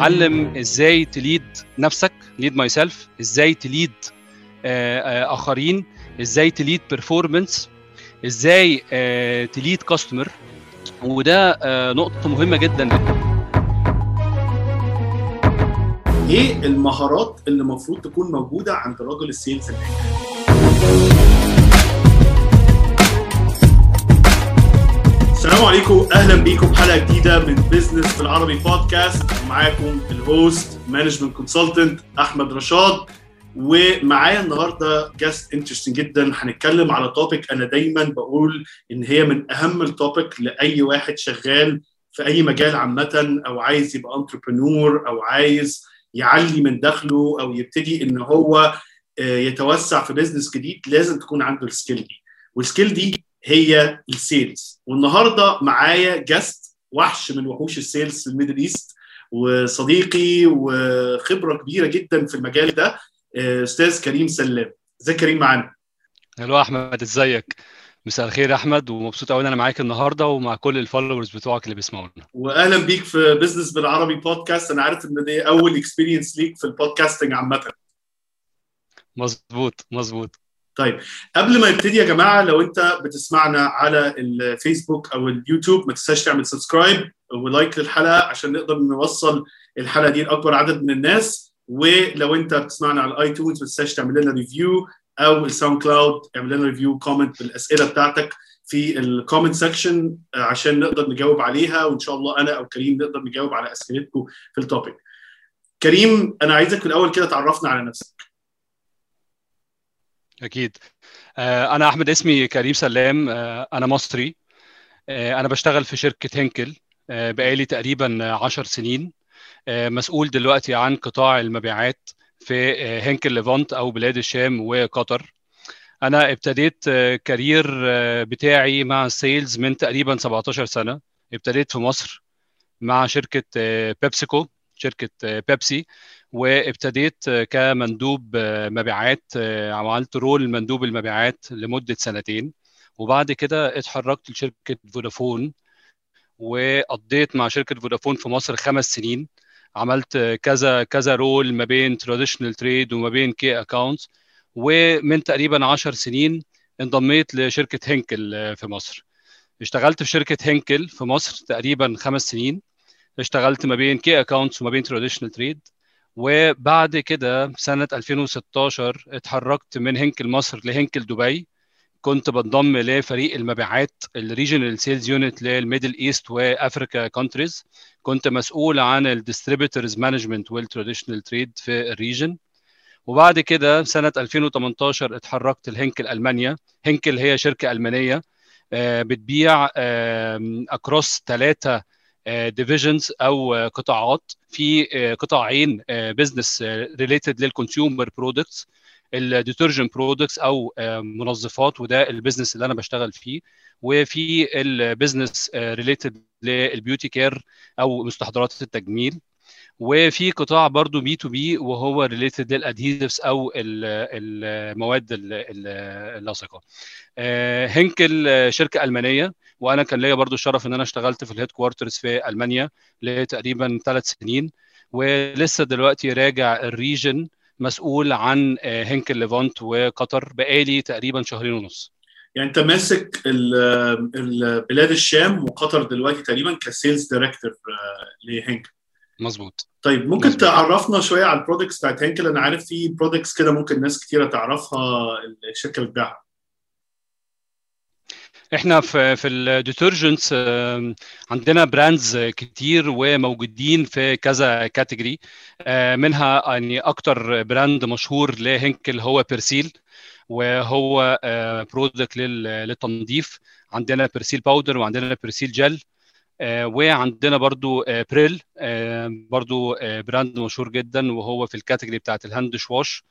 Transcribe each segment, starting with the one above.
اتعلم إزاي ت lead نفسك lead myself إزاي ت lead آخرين إزاي ت lead performance إزاي ت lead customer وده نقطة مهمة جدا. إيه المهارات اللي المفروض تكون موجودة عند رجل ال sales الناجح السلام عليكم. أهلا بيكم حلقة جديدة من بزنس بالعربي بودكاست معاكم ال host management consultant أحمد رشاد. ومعايا النهارده guest interesting جدا. هنتكلم على topic أنا دايما بقول إن هي من أهم ال topic لأي واحد شغال في أي مجال عامة أو عايز يبقى entrepreneur أو عايز يعلي من دخله أو يبتدي إن هو يتوسع في business جديد لازم تكون عنده ال skill دي. وال skill دي هي ال sales والنهارده معايا guest وحش من وحوش ال sales في ال Middle East وصديقي وخبرة كبيرة جدا في المجال ده أستاذ كريم سلام. ازيك كريم معانا؟ ألو أحمد إزيك؟ مساء الخير يا أحمد ومبسوط قوي إن أنا معاك النهارده ومع كل ال followers بتوعك اللي بيسمعونا. واهلا بيك في بزنس بالعربي بودكاست أنا عارف إن دي أول experience ليك في ال podcasting عامة. مظبوط مظبوط. طيب قبل ما نبتدي يا جماعة لو أنت بتسمعنا على الفيسبوك أو اليوتيوب ما تنساش تعمل subscribe و like للحلقة عشان نقدر نوصل الحلقة دي لأكبر عدد من الناس ولو أنت بتسمعنا على ال iTunes ما تنساش تعمل لنا review أو ال SoundCloud اعمل لنا review comment بالأسئلة بتاعتك في ال comment section عشان نقدر نجاوب عليها وإن شاء الله أنا أو كريم نقدر نجاوب على أسئلتكم في ال topic. كريم أنا عايزك في الأول كده تعرفنا على نفسك. أكيد. أنا أحمد اسمي كريم سلام. أنا مصري. أنا بشتغل في شركة هنكل. بقالي تقريبا 10 سنين. مسؤول دلوقتي عن قطاع المبيعات في هنكل ليفانت أو بلاد الشام وقطر. أنا ابتديت career بتاعي مع ال sales من تقريبا 17 سنة. ابتديت في مصر مع شركة بيبسيكو شركة بيبسي. وابتديت كمندوب مبيعات عملت role مندوب المبيعات لمدة سنتين. وبعد كده اتحركت لشركة فودافون وقضيت مع شركة فودافون في مصر خمس سنين. عملت كذا كذا role ما بين traditional trade وما بين key accounts ومن تقريبا 10 سنين انضميت لشركة هنكل في مصر. اشتغلت في شركة هنكل في مصر تقريبا خمس سنين. اشتغلت ما بين key accounts وما بين traditional trade وبعد كده سنة 2016 اتحركت من هنكل مصر لهنكل دبي. كنت بنضم لفريق المبيعات ال regional sales unit لل Middle East و Africa countries كنت مسؤول عن ال distributors management وال traditional trade في ال region وبعد كده سنة 2018 اتحركت لهنكل ألمانيا. هنكل هي شركة ألمانية بتبيع across ثلاثة divisions أو قطاعات. في قطاعين business related لل consumer products ال detergent products أو منظفات وده ال business اللي أنا بشتغل فيه. وفي ال business related لل beauty care أو مستحضرات التجميل. وفي قطاع برضو B2B وهو related لل adhesives أو المواد اللاصقة. هنكل شركة ألمانية. وأنا كان ليا برضو الشرف إن أنا اشتغلت في ال headquarters في ألمانيا لتقريبا ثلاث سنين ولسه دلوقتي راجع ال region مسؤول عن هنكل ليفانت وقطر بقالي تقريبا شهرين ونص. يعني أنت ماسك بلاد الشام وقطر دلوقتي تقريبا ك sales director لهنكل مظبوط. طيب ممكن مزبوط. تعرفنا شوية على ال products بتاعت هنكل أنا عارف في products كده ممكن ناس كتيرة تعرفها الشركة بتبيعها. إحنا في في ال detergents عندنا brands كتير وموجودين في كذا category منها يعني أكتر brand مشهور لهنكل هو بيرسيل وهو product للتنظيف. عندنا بيرسيل powder وعندنا بيرسيل جل وعندنا برضو بريل برضو brand مشهور جدا وهو في ال category بتاعت ال hand wash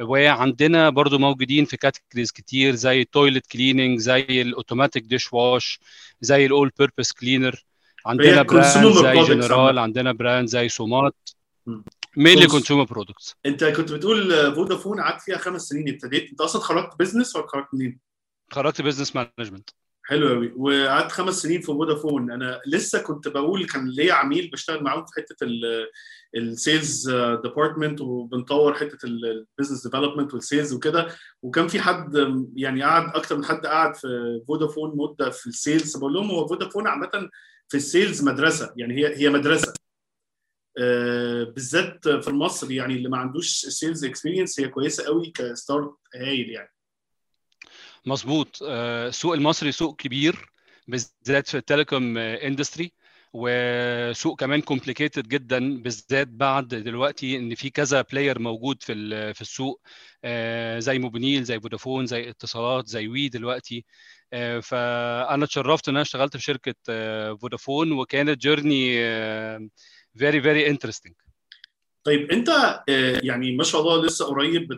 وعندنا برضو موجودين في categories كتير زي ال toilet cleaning زي ال automatic dish wash زي ال all purpose cleaner عندنا brand زي جنرال عندنا brand زي سومات mainly consumer products انت كنت بتقول فودافون قعدت فيها خمس سنين ابتديت. انت أصلا خرجت business ولا خرجت منين؟ خرجت business management حلو قوي وقعدت خمس سنين في فودافون أنا لسه كنت بقول كان ليا عميل بشتغل معاهم في حتة ال sales department وبنطور حتة ال business development وال sales وكده. وكان في حد يعني قعد أكتر من حد قعد في فودافون مدة في ال sales بقول لهم هو فودافون عامة في ال sales مدرسة يعني هي هي مدرسة. بالذات في مصر يعني اللي ما عندوش sales experience هي كويسة قوي ك start هايل يعني. مظبوط. السوق المصري سوق كبير بالذات في ال telecom industry وسوق كمان complicated جدا بالذات بعد دلوقتي إن في كذا player موجود في في السوق زي موبينيل زي فودافون زي اتصالات زي وي دلوقتي. فأنا اتشرفت إن أنا اشتغلت في شركة فودافون وكانت journey very very interesting طيب أنت يعني ما شاء الله لسه قريب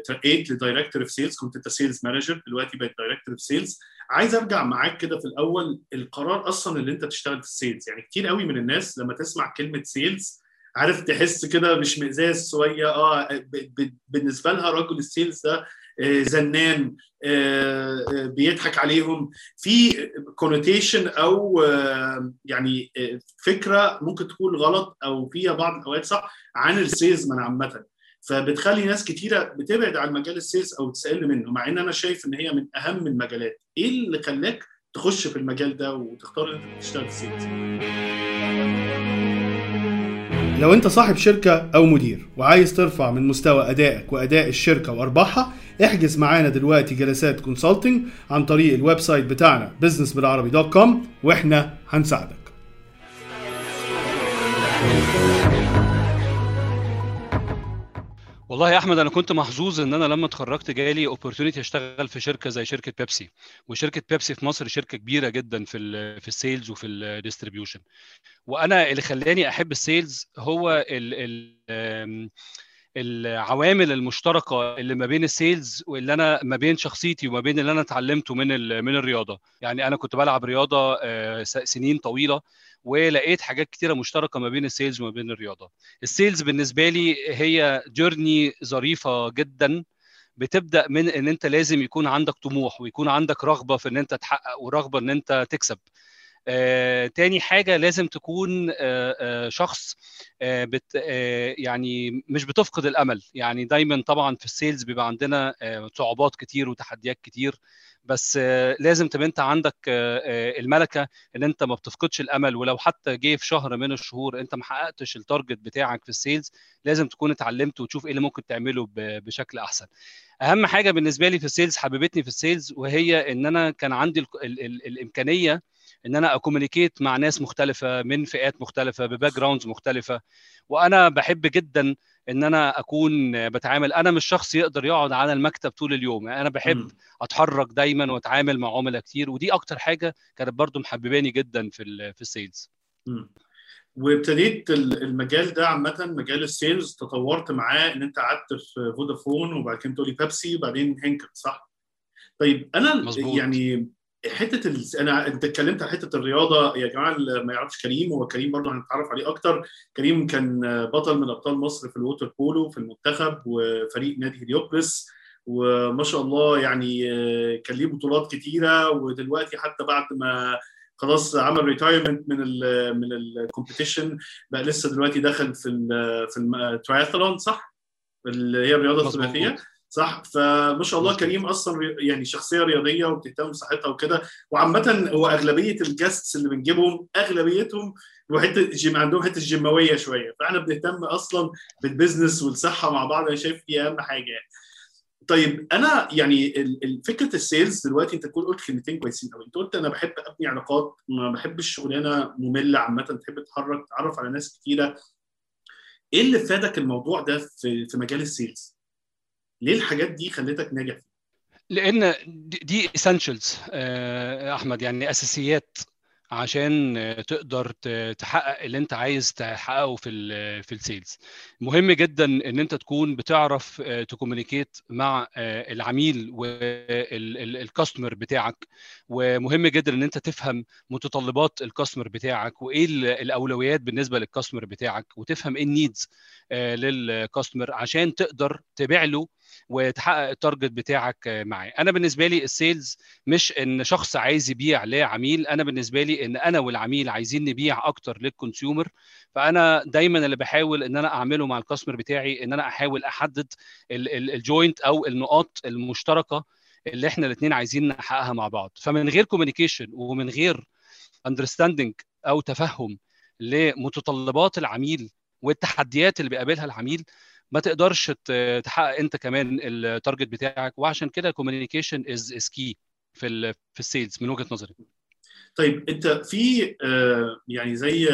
اترقيت ل director of sales كنت أنت sales manager دلوقتي بقيت director of sales عايز ارجع معاك كده في الأول القرار أصلا اللي انت تشتغل في ال sales. يعني كتير قوي من الناس لما تسمع كلمة sales عارف تحس كده مش مئزاز شوية. آه بالنسبة لها رجل ال sales ده زنان بيضحك عليهم. في connotation أو يعني فكرة ممكن تكون غلط أو فيها بعض الأوقات صح عن ال sales من عامة. فبتخلي ناس كتيرة بتبعد عن مجال ال sales أو تسأل منه مع إن أنا شايف إن هي من أهم المجالات. إيه اللي خلاك تخش في المجال ده وتختار ان انت تشتغل سيلز لو أنت صاحب شركة أو مدير وعايز ترفع من مستوى أدائك وأداء الشركة وأرباحها احجز معانا دلوقتي جلسات consulting عن طريق ال website بتاعنا business بالعربي dot com وإحنا هنساعدك. والله يا أحمد أنا كنت محظوظ إن أنا لما اتخرجت جالي opportunity أشتغل في شركة زي شركة بيبسي وشركة بيبسي في مصر شركة كبيرة جدا في ال في ال sales وفي ال distribution وأنا اللي خلاني أحب ال sales هو ال ال العوامل المشتركة اللي ما بين ال sales واللي أنا ما بين شخصيتي وما بين اللي أنا اتعلمته من من الرياضة. يعني أنا كنت بلعب رياضة سنين طويلة ولقيت حاجات كتيرة مشتركة ما بين ال sales وما بين الرياضة. ال sales بالنسبة لي هي journey ظريفة جدا بتبدأ من إن أنت لازم يكون عندك طموح ويكون عندك رغبة في إن أنت تحقق ورغبة إن أنت تكسب. آه، تاني حاجة لازم تكون آه، آه، شخص آه، بت آه، يعني مش بتفقد الأمل. يعني دايما طبعا في ال sales بيبقى عندنا آه، صعوبات كتير وتحديات كتير. بس آه، لازم تبقى أنت عندك آه، آه، الملكة إن أنت ما بتفقدش الأمل. ولو حتى جه في شهر من الشهور أنت ما حققتش ال target بتاعك في ال sales لازم تكون اتعلمت وتشوف إيه اللي ممكن تعمله بشكل أحسن. أهم حاجة بالنسبة لي في ال sales حببتني في ال sales وهي إن أنا كان عندي ال ال ال الإمكانية إن أنا ا communicate مع ناس مختلفة من فئات مختلفة ب backgrounds مختلفة وأنا بحب جدا إن أنا أكون بتعامل أنا مش شخص يقدر يقعد على المكتب طول اليوم يعني أنا بحب مم. أتحرك دايما وأتعامل مع عملاء كتير ودي أكتر حاجة كانت برضو محبباني جدا في في ال sales. وابتديت ال- المجال ده عامة مجال ال sales تطورت معاه إن أنت قعدت في فودافون وبعد كده تقريبا بيبسي وبعدين هينكل صح؟ طيب أنا مظبوط. يعني حتة ال... أنا أنت اتكلمت عن حتة الرياضة يا جماعة اللي ما يعرفش كريم هو كريم برضه هنتعرف عليه أكتر كريم كان بطل من أبطال مصر في ال water polo في المنتخب وفريق نادي هليوبوليس وما شاء الله يعني كان ليه بطولات كتيرة ودلوقتي حتى بعد ما خلاص عمل retirement من ال من ال competition بقى لسه دلوقتي دخل في ال في الترايثلون صح؟ اللي هي الرياضة. الثلاثية صح فما شاء الله. كريم أصلا يعني شخصية رياضية وبتهتم بصحتها وكده وعامة هو أغلبية ال guests اللي بنجيبهم أغلبيتهم وحته جيم عندهم حتة جيماوية شوية فإحنا بنهتم أصلا بال business والصحة مع بعض أنا شايف دي أهم حاجة يعني. طيب أنا يعني فكرة ال sales دلوقتي أنت تكون قلت كلمتين كويسين قوي أنت قلت أنا بحب أبني علاقات ما بحبش الشغلانه مملة عامة تحب تتحرك تتعرف على ناس كتيرة إيه اللي فادك الموضوع ده في في مجال ال sales؟ ليه الحاجات دي خلتك ناجح؟ لأن دي- دي essentials أحمد يعني أساسيات عشان آه، تقدر تحقق اللي أنت عايز تحققه في ال في ال sales مهم جدا إن أنت تكون بتعرف ت communicate مع آه، العميل وال customer بتاعك ومهم جدا إن أنت تفهم متطلبات ال customer بتاعك وإيه ال- الأولويات بالنسبة لل customer بتاعك وتفهم إيه ال needs لل customer عشان تقدر تبيع له وتحقق ال target بتاعك معاه أنا بالنسبة لي ال sales مش إن شخص عايز يبيع لعميل أنا بالنسبة لي إن أنا والعميل عايزين نبيع أكتر لل consumer فأنا دايما اللي بحاول إن أنا أعمله مع ال customer بتاعي إن أنا أحاول أحدد ال joint أو النقاط المشتركة اللي إحنا الاثنين عايزين نحققها مع بعض. فمن غير communication ومن غير understanding أو تفهم لمتطلبات العميل والتحديات اللي بيقابلها العميل ما تقدرش تحقق انت كمان ال target بتاعك وعشان كده communication is is key في في ال sales من وجهة نظري. طيب انت في يعني زي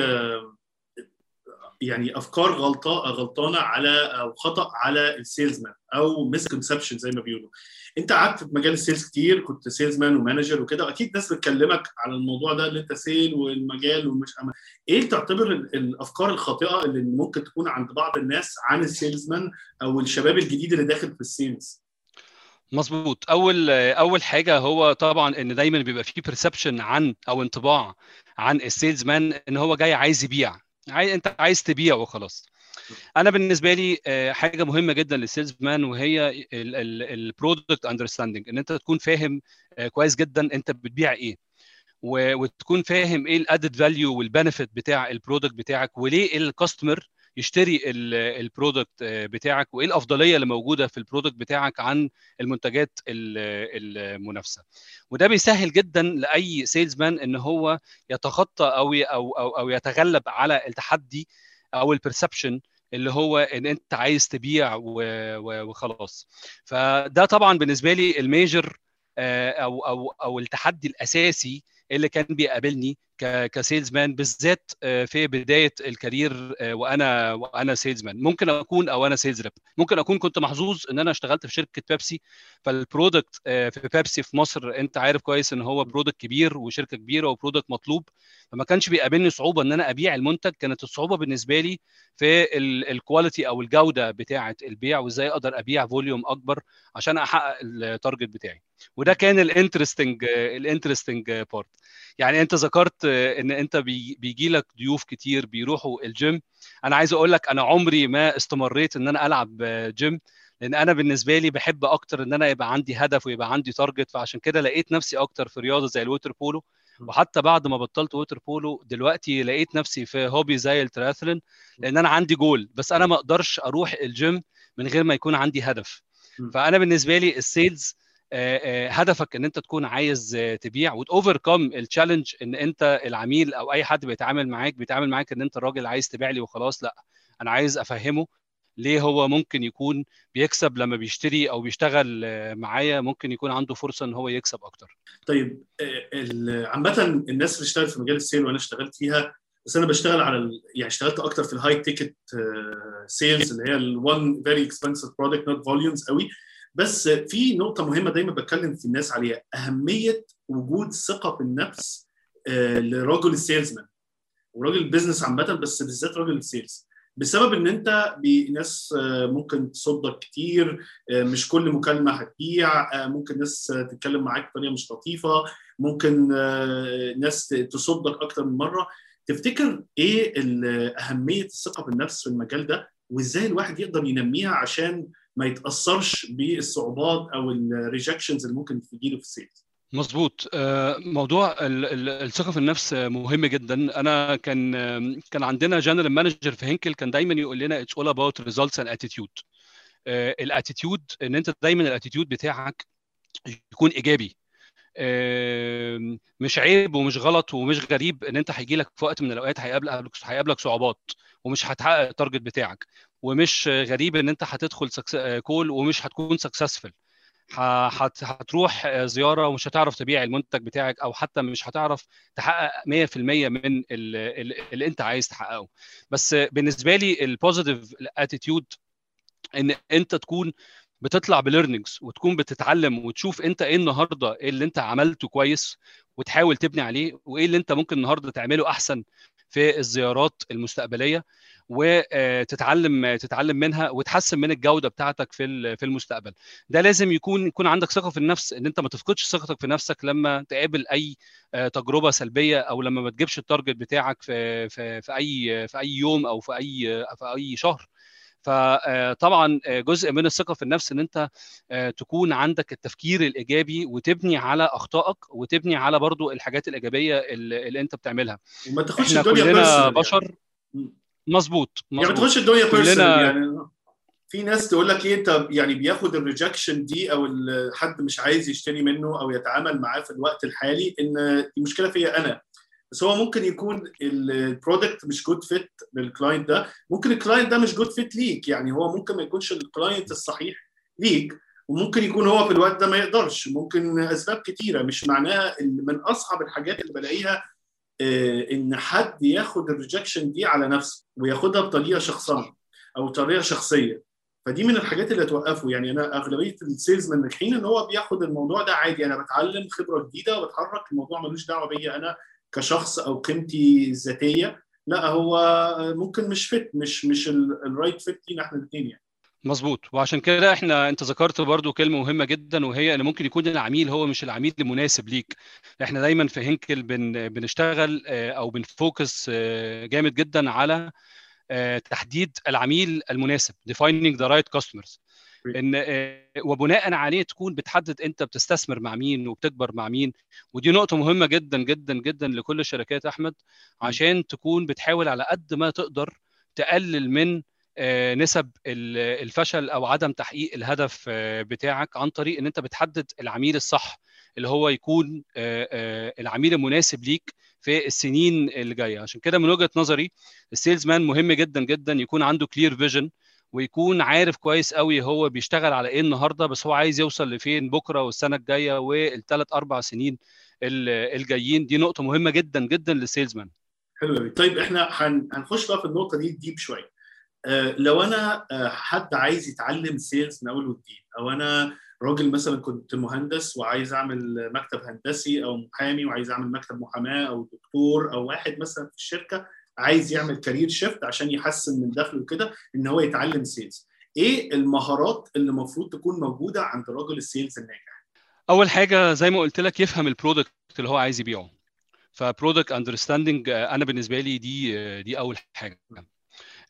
يعني أفكار غلطه غلطانة على أو خطأ على ال sales man أو misconception زي ما بيقولوا. أنت قعدت في مجال ال sales كتير كنت sales man و manager وكده واكيد ناس بتكلمك على الموضوع ده اللي أنت sales والمجال ومش أما. إيه تعتبر الأفكار الخاطئة اللي ممكن تكون عند بعض الناس عن ال sales man أو الشباب الجديد اللي داخل في ال sales؟ مظبوط. اول أول حاجة هو طبعا إن دايما بيبقى في perception عن أو انطباع عن ال salesman إن هو جاي عايز يبيع. عايز انت عايز تبيع وخلاص. أنا بالنسبة لي حاجة مهمة جدا لل salesman وهي ال product understanding إن أنت تكون فاهم كويس جدا أنت بتبيع إيه وتكون فاهم إيه ال added value وال benefit بتاع ال product بتاعك وليه ال customer يشتري ال product بتاعك وإيه الأفضلية اللي موجودة في ال product بتاعك عن المنتجات المنافسة. وده بيسهل جدا لأي salesman إن هو يتخطى أو أو أو, أو يتغلب على التحدي أو ال perception اللي هو إن أنت عايز تبيع وخلاص. فده طبعا بالنسبة لي ال major أو أو أو التحدي الأساسي اللي كان بيقابلني ك salesman بالذات في بداية ال career وأنا وأنا salesman ممكن أكون أو أنا sales rep ممكن أكون كنت محظوظ إن أنا اشتغلت في شركة بيبسي فال product في بيبسي في مصر أنت عارف كويس إن هو product كبير وشركة كبيرة و product مطلوب فما كانش بيقابلني صعوبة إن أنا أبيع المنتج. كانت الصعوبة بالنسبة لي في ال quality أو الجودة بتاعة البيع وإزاي أقدر أبيع volume أكبر عشان أحقق ال target بتاعي. وده كان ال interesting ال interesting part يعني انت ذكرت ان انت بيجي لك ضيوف كتير بيروحوا الجيم أنا عايز أقول لك أنا عمري ما استمريت ان أنا العب جيم لأن أنا بالنسبة لي بحب أكتر ان أنا يبقى عندي هدف ويبقى عندي target فعشان كده لقيت نفسي أكتر في رياضة زي ال water polo وحتى بعد ما بطلت water polo دلوقتي لقيت نفسي في hobby زي التراثلون لأن أنا عندي جول بس أنا ما أقدرش أروح الجيم من غير ما يكون عندي هدف. فانا بالنسبة لي ال sales هدفك إن أنت تكون عايز تبيع وتوفركم ال challenge إن أنت العميل أو أي حد بيتعامل معاك بيتعامل معاك إن أنت الراجل عايز تبيع لي وخلاص لأ أنا عايز أفهمه ليه هو ممكن يكون بيكسب لما بيشتري أو بيشتغل معايا ممكن يكون عنده فرصة إن هو يكسب أكتر. طيب عامة الناس اللي اشتغلت في مجال ال sale وأنا اشتغلت فيها بس أنا بشتغل على ال... يعني اشتغلت أكتر في ال high ticket sales اللي هي ال one very expensive product not volumes قوي. بس في نقطة مهمة دايما بتكلم في الناس عليها. أهمية وجود ثقة في النفس لرجل ال salesman وراجل ال business عامة بس بالذات راجل ال sales بسبب إن أنت ناس ممكن تصدك كتير مش كل مكالمة هتبيع ممكن ناس تتكلم معاك بطريقة مش لطيفة ممكن ناس تصدك أكتر من مرة. تفتكر إيه أهمية الثقة بالنفس في المجال ده؟ وإزاي الواحد يقدر ينميها عشان ما يتأثرش بالصعوبات أو ال rejections اللي ممكن تجيله في ال sales مظبوط. موضوع الثقة في النفس مهم جدا. أنا كان كان عندنا general manager في هنكل كان دايما يقول لنا it's all about results and attitude ال attitude إن أنت دايما ال attitude بتاعك يكون إيجابي. مش عيب ومش غلط ومش غريب إن أنت هيجي لك في وقت من الأوقات هيقابلك هيقابلك صعوبات ومش هتحقق ال target بتاعك. ومش غريب إن أنت هتدخل call ومش هتكون successful هتروح زيارة ومش هتعرف تبيع المنتج بتاعك أو حتى مش هتعرف تحقق 100% من اللي أنت عايز تحققه. بس بالنسبة لي ال positive attitude إن أنت تكون بتطلع ب learnings وتكون بتتعلم وتشوف أنت إيه النهارده اللي أنت عملته كويس وتحاول تبني عليه وإيه اللي أنت ممكن النهارده تعمله أحسن في الزيارات المستقبلية وتتعلم تتعلم منها وتحسن من الجودة بتاعتك في في المستقبل. ده لازم يكون يكون عندك ثقة في النفس إن أنت ما تفقدش ثقتك في نفسك لما تقابل أي تجربة سلبية أو لما ما تجيبش التارجت بتاعك في في في أي في أي يوم أو في أي في أي شهر. فطبعا جزء من الثقة في النفس إن أنت تكون عندك التفكير الإيجابي وتبني على أخطائك وتبني على برضو الحاجات الإيجابية اللي, أنت بتعملها. وما تاخدش الدنيا كلنا personal بشر. يعني. مظبوط يعني ما تاخدش الدنيا personal يعني. في ناس تقول لك إيه أنت يعني بياخد ال rejection دي أو حد مش عايز يشتري منه أو يتعامل معاه في الوقت الحالي إن دي مشكله فيا أنا. بس هو ممكن يكون ال product مش good fit لل client ده. ممكن ال client ده مش good fit ليك. يعني هو ممكن ما يكونش ال client الصحيح ليك وممكن يكون هو في الوقت ده ما يقدرش. ممكن أسباب كتيرة مش معناها من أصعب الحاجات اللي بلاقيها آه، إن حد ياخد ال rejection دي على نفسه وياخدها بطريقة شخصنه أو طريقة شخصية. فدي من الحاجات اللي توقفه يعني أنا أغلبية ال sales من الناجحين إن هو بياخد الموضوع ده عادي. أنا بتعلم خبرة جديدة وبتحرك الموضوع ملوش دعوة بيا أنا. كشخص أو قيمتي الذاتيه لا هو ممكن مش fit مش مش ال right fit لينا إحنا الاثنين يعني. مظبوط. وعشان كده إحنا أنت ذكرت برضو كلمة مهمة جدا وهي إن ممكن يكون العميل هو مش العميل المناسب ليك. إحنا دايما في هنكل بن بنشتغل آه، أو بنفوكس آه، جامد جدا على آه، تحديد العميل المناسب defining the right customers. إن آه، وبناء عليه تكون بتحدد أنت بتستثمر مع مين وبتكبر مع مين. ودي نقطة مهمة جدا جدا جدا لكل الشركات أحمد عشان تكون بتحاول على قد ما تقدر تقلل من آه، نسب ال- الفشل أو عدم تحقيق الهدف آه، بتاعك عن طريق إن أنت بتحدد العميل الصح اللي هو يكون العميل المناسب ليك في السنين اللي جاية عشان كده من وجهة نظري ال salesman مهم جدا جدا يكون عنده clear vision ويكون عارف كويس قوي هو بيشتغل على إيه النهارده بس هو عايز يوصل لفين بكرة والسنة الجاية والثلاث أربع سنين ال- الجايين. دي نقطة مهمة جدا جدا لل salesman حلو قوي طيب إحنا هن- هنخش بقى في النقطة دي deep شوية. آه، لو أنا آه، حد عايز يتعلم sales من أول وجديد أو أنا راجل مثلا كنت مهندس وعايز أعمل مكتب هندسي أو محامي وعايز أعمل مكتب محاماة أو دكتور أو واحد مثلا في الشركة عايز يعمل career shift عشان يحسن من دخله وكده إن هو يتعلم sales إيه المهارات اللي المفروض تكون موجودة عند راجل ال sales الناجح؟ أول حاجة زي ما قلت لك يفهم ال product اللي هو عايز يبيعه. ف product understanding أنا بالنسبة لي دي آه، دي أول حاجة.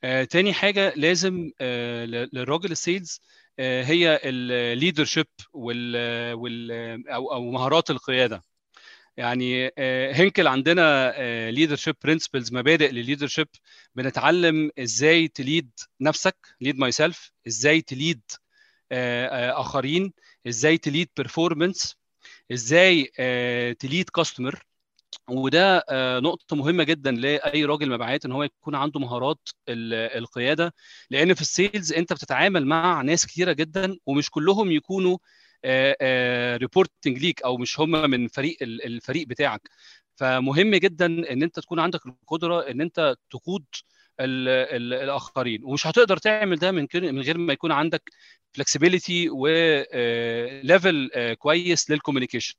آه، تاني حاجة لازم آه، للراجل ال sales آه، هي ال leadership وال وال أو أو مهارات القيادة. يعني آه، هنكل عندنا leadership principles مبادئ للل leadership بنتعلم إزاي ت lead نفسك lead myself إزاي ت lead آخرين إزاي ت lead performance إزاي ت lead customer وده آه، نقطة مهمة جدا لأي راجل مبيعات إن هو يكون عنده مهارات ال- القيادة. لأن في ال sales أنت بتتعامل مع ناس كتيرة جدا ومش كلهم يكونوا reporting ليك أو مش هم من فريق ال- الفريق بتاعك. فمهم جدا إن أنت تكون عندك القدرة إن أنت تقود ال ال الآخرين. ومش هتقدر تعمل ده من من غير ما يكون عندك flexibility و level كويس لل communication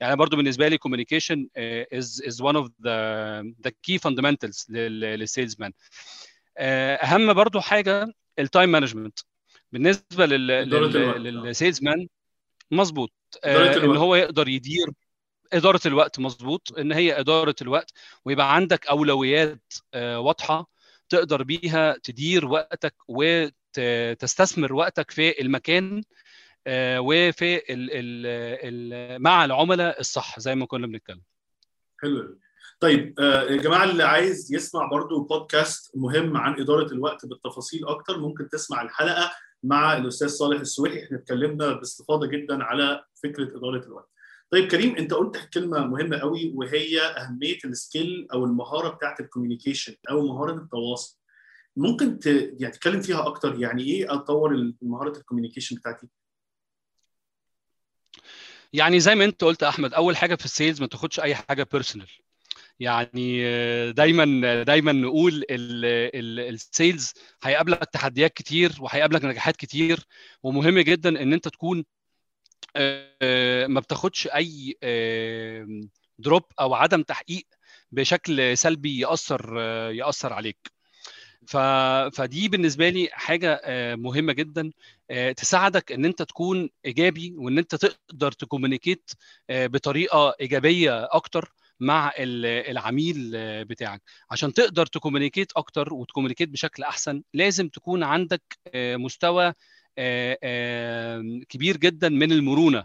يعني برضو بالنسبة لي uh, is is one of the the key fundamentals لل salesman أهم برضو حاجة ال time management بالنسبة. لل salesman مظبوط إدارة آه، ان. هو يقدر يدير إدارة الوقت مظبوط إن هي إدارة الوقت ويبقى عندك أولويات آه، واضحة تقدر بيها تدير وقتك وتستثمر وقتك في المكان آه، وفي ال ال ال مع العملاء الصح زي ما كنا بنتكلم حلو. طيب يا جماعة اللي عايز يسمع برضو بودكاست مهم عن إدارة الوقت بالتفاصيل أكتر ممكن تسمع الحلقة مع الأستاذ صالح السويحي إحنا اتكلمنا باستفاضة جدا على فكرة إدارة الوقت. طيب كريم أنت قلت كلمة مهمة قوي وهي أهمية ال skill أو المهارة بتاعت ال communication أو مهارة التواصل. ممكن. يعني تتكلم فيها أكتر يعني إيه أطور مهارة ال communication بتاعتي؟ يعني زي ما أنت قلت يا أحمد أول حاجة في ال sales ما تاخدش أي حاجة personal يعني دايما دايما نقول ال sales هيقابلك تحديات كتير وهيقابلك نجاحات كتير ومهم جدا إن أنت تكون آه، ما بتاخدش أي drop أو عدم تحقيق بشكل سلبي يأثر يأثر عليك. فدي بالنسبة لي حاجة آه، مهمة جدا آه، تساعدك إن أنت تكون إيجابي وإن أنت تقدر تكومينيكيت بطريقة إيجابية أكتر مع العميل بتاعك. عشان تقدر تكومينيكيت أكتر وتكومينيكيت بشكل أحسن لازم تكون عندك مستوى كبير جدا من المرونة.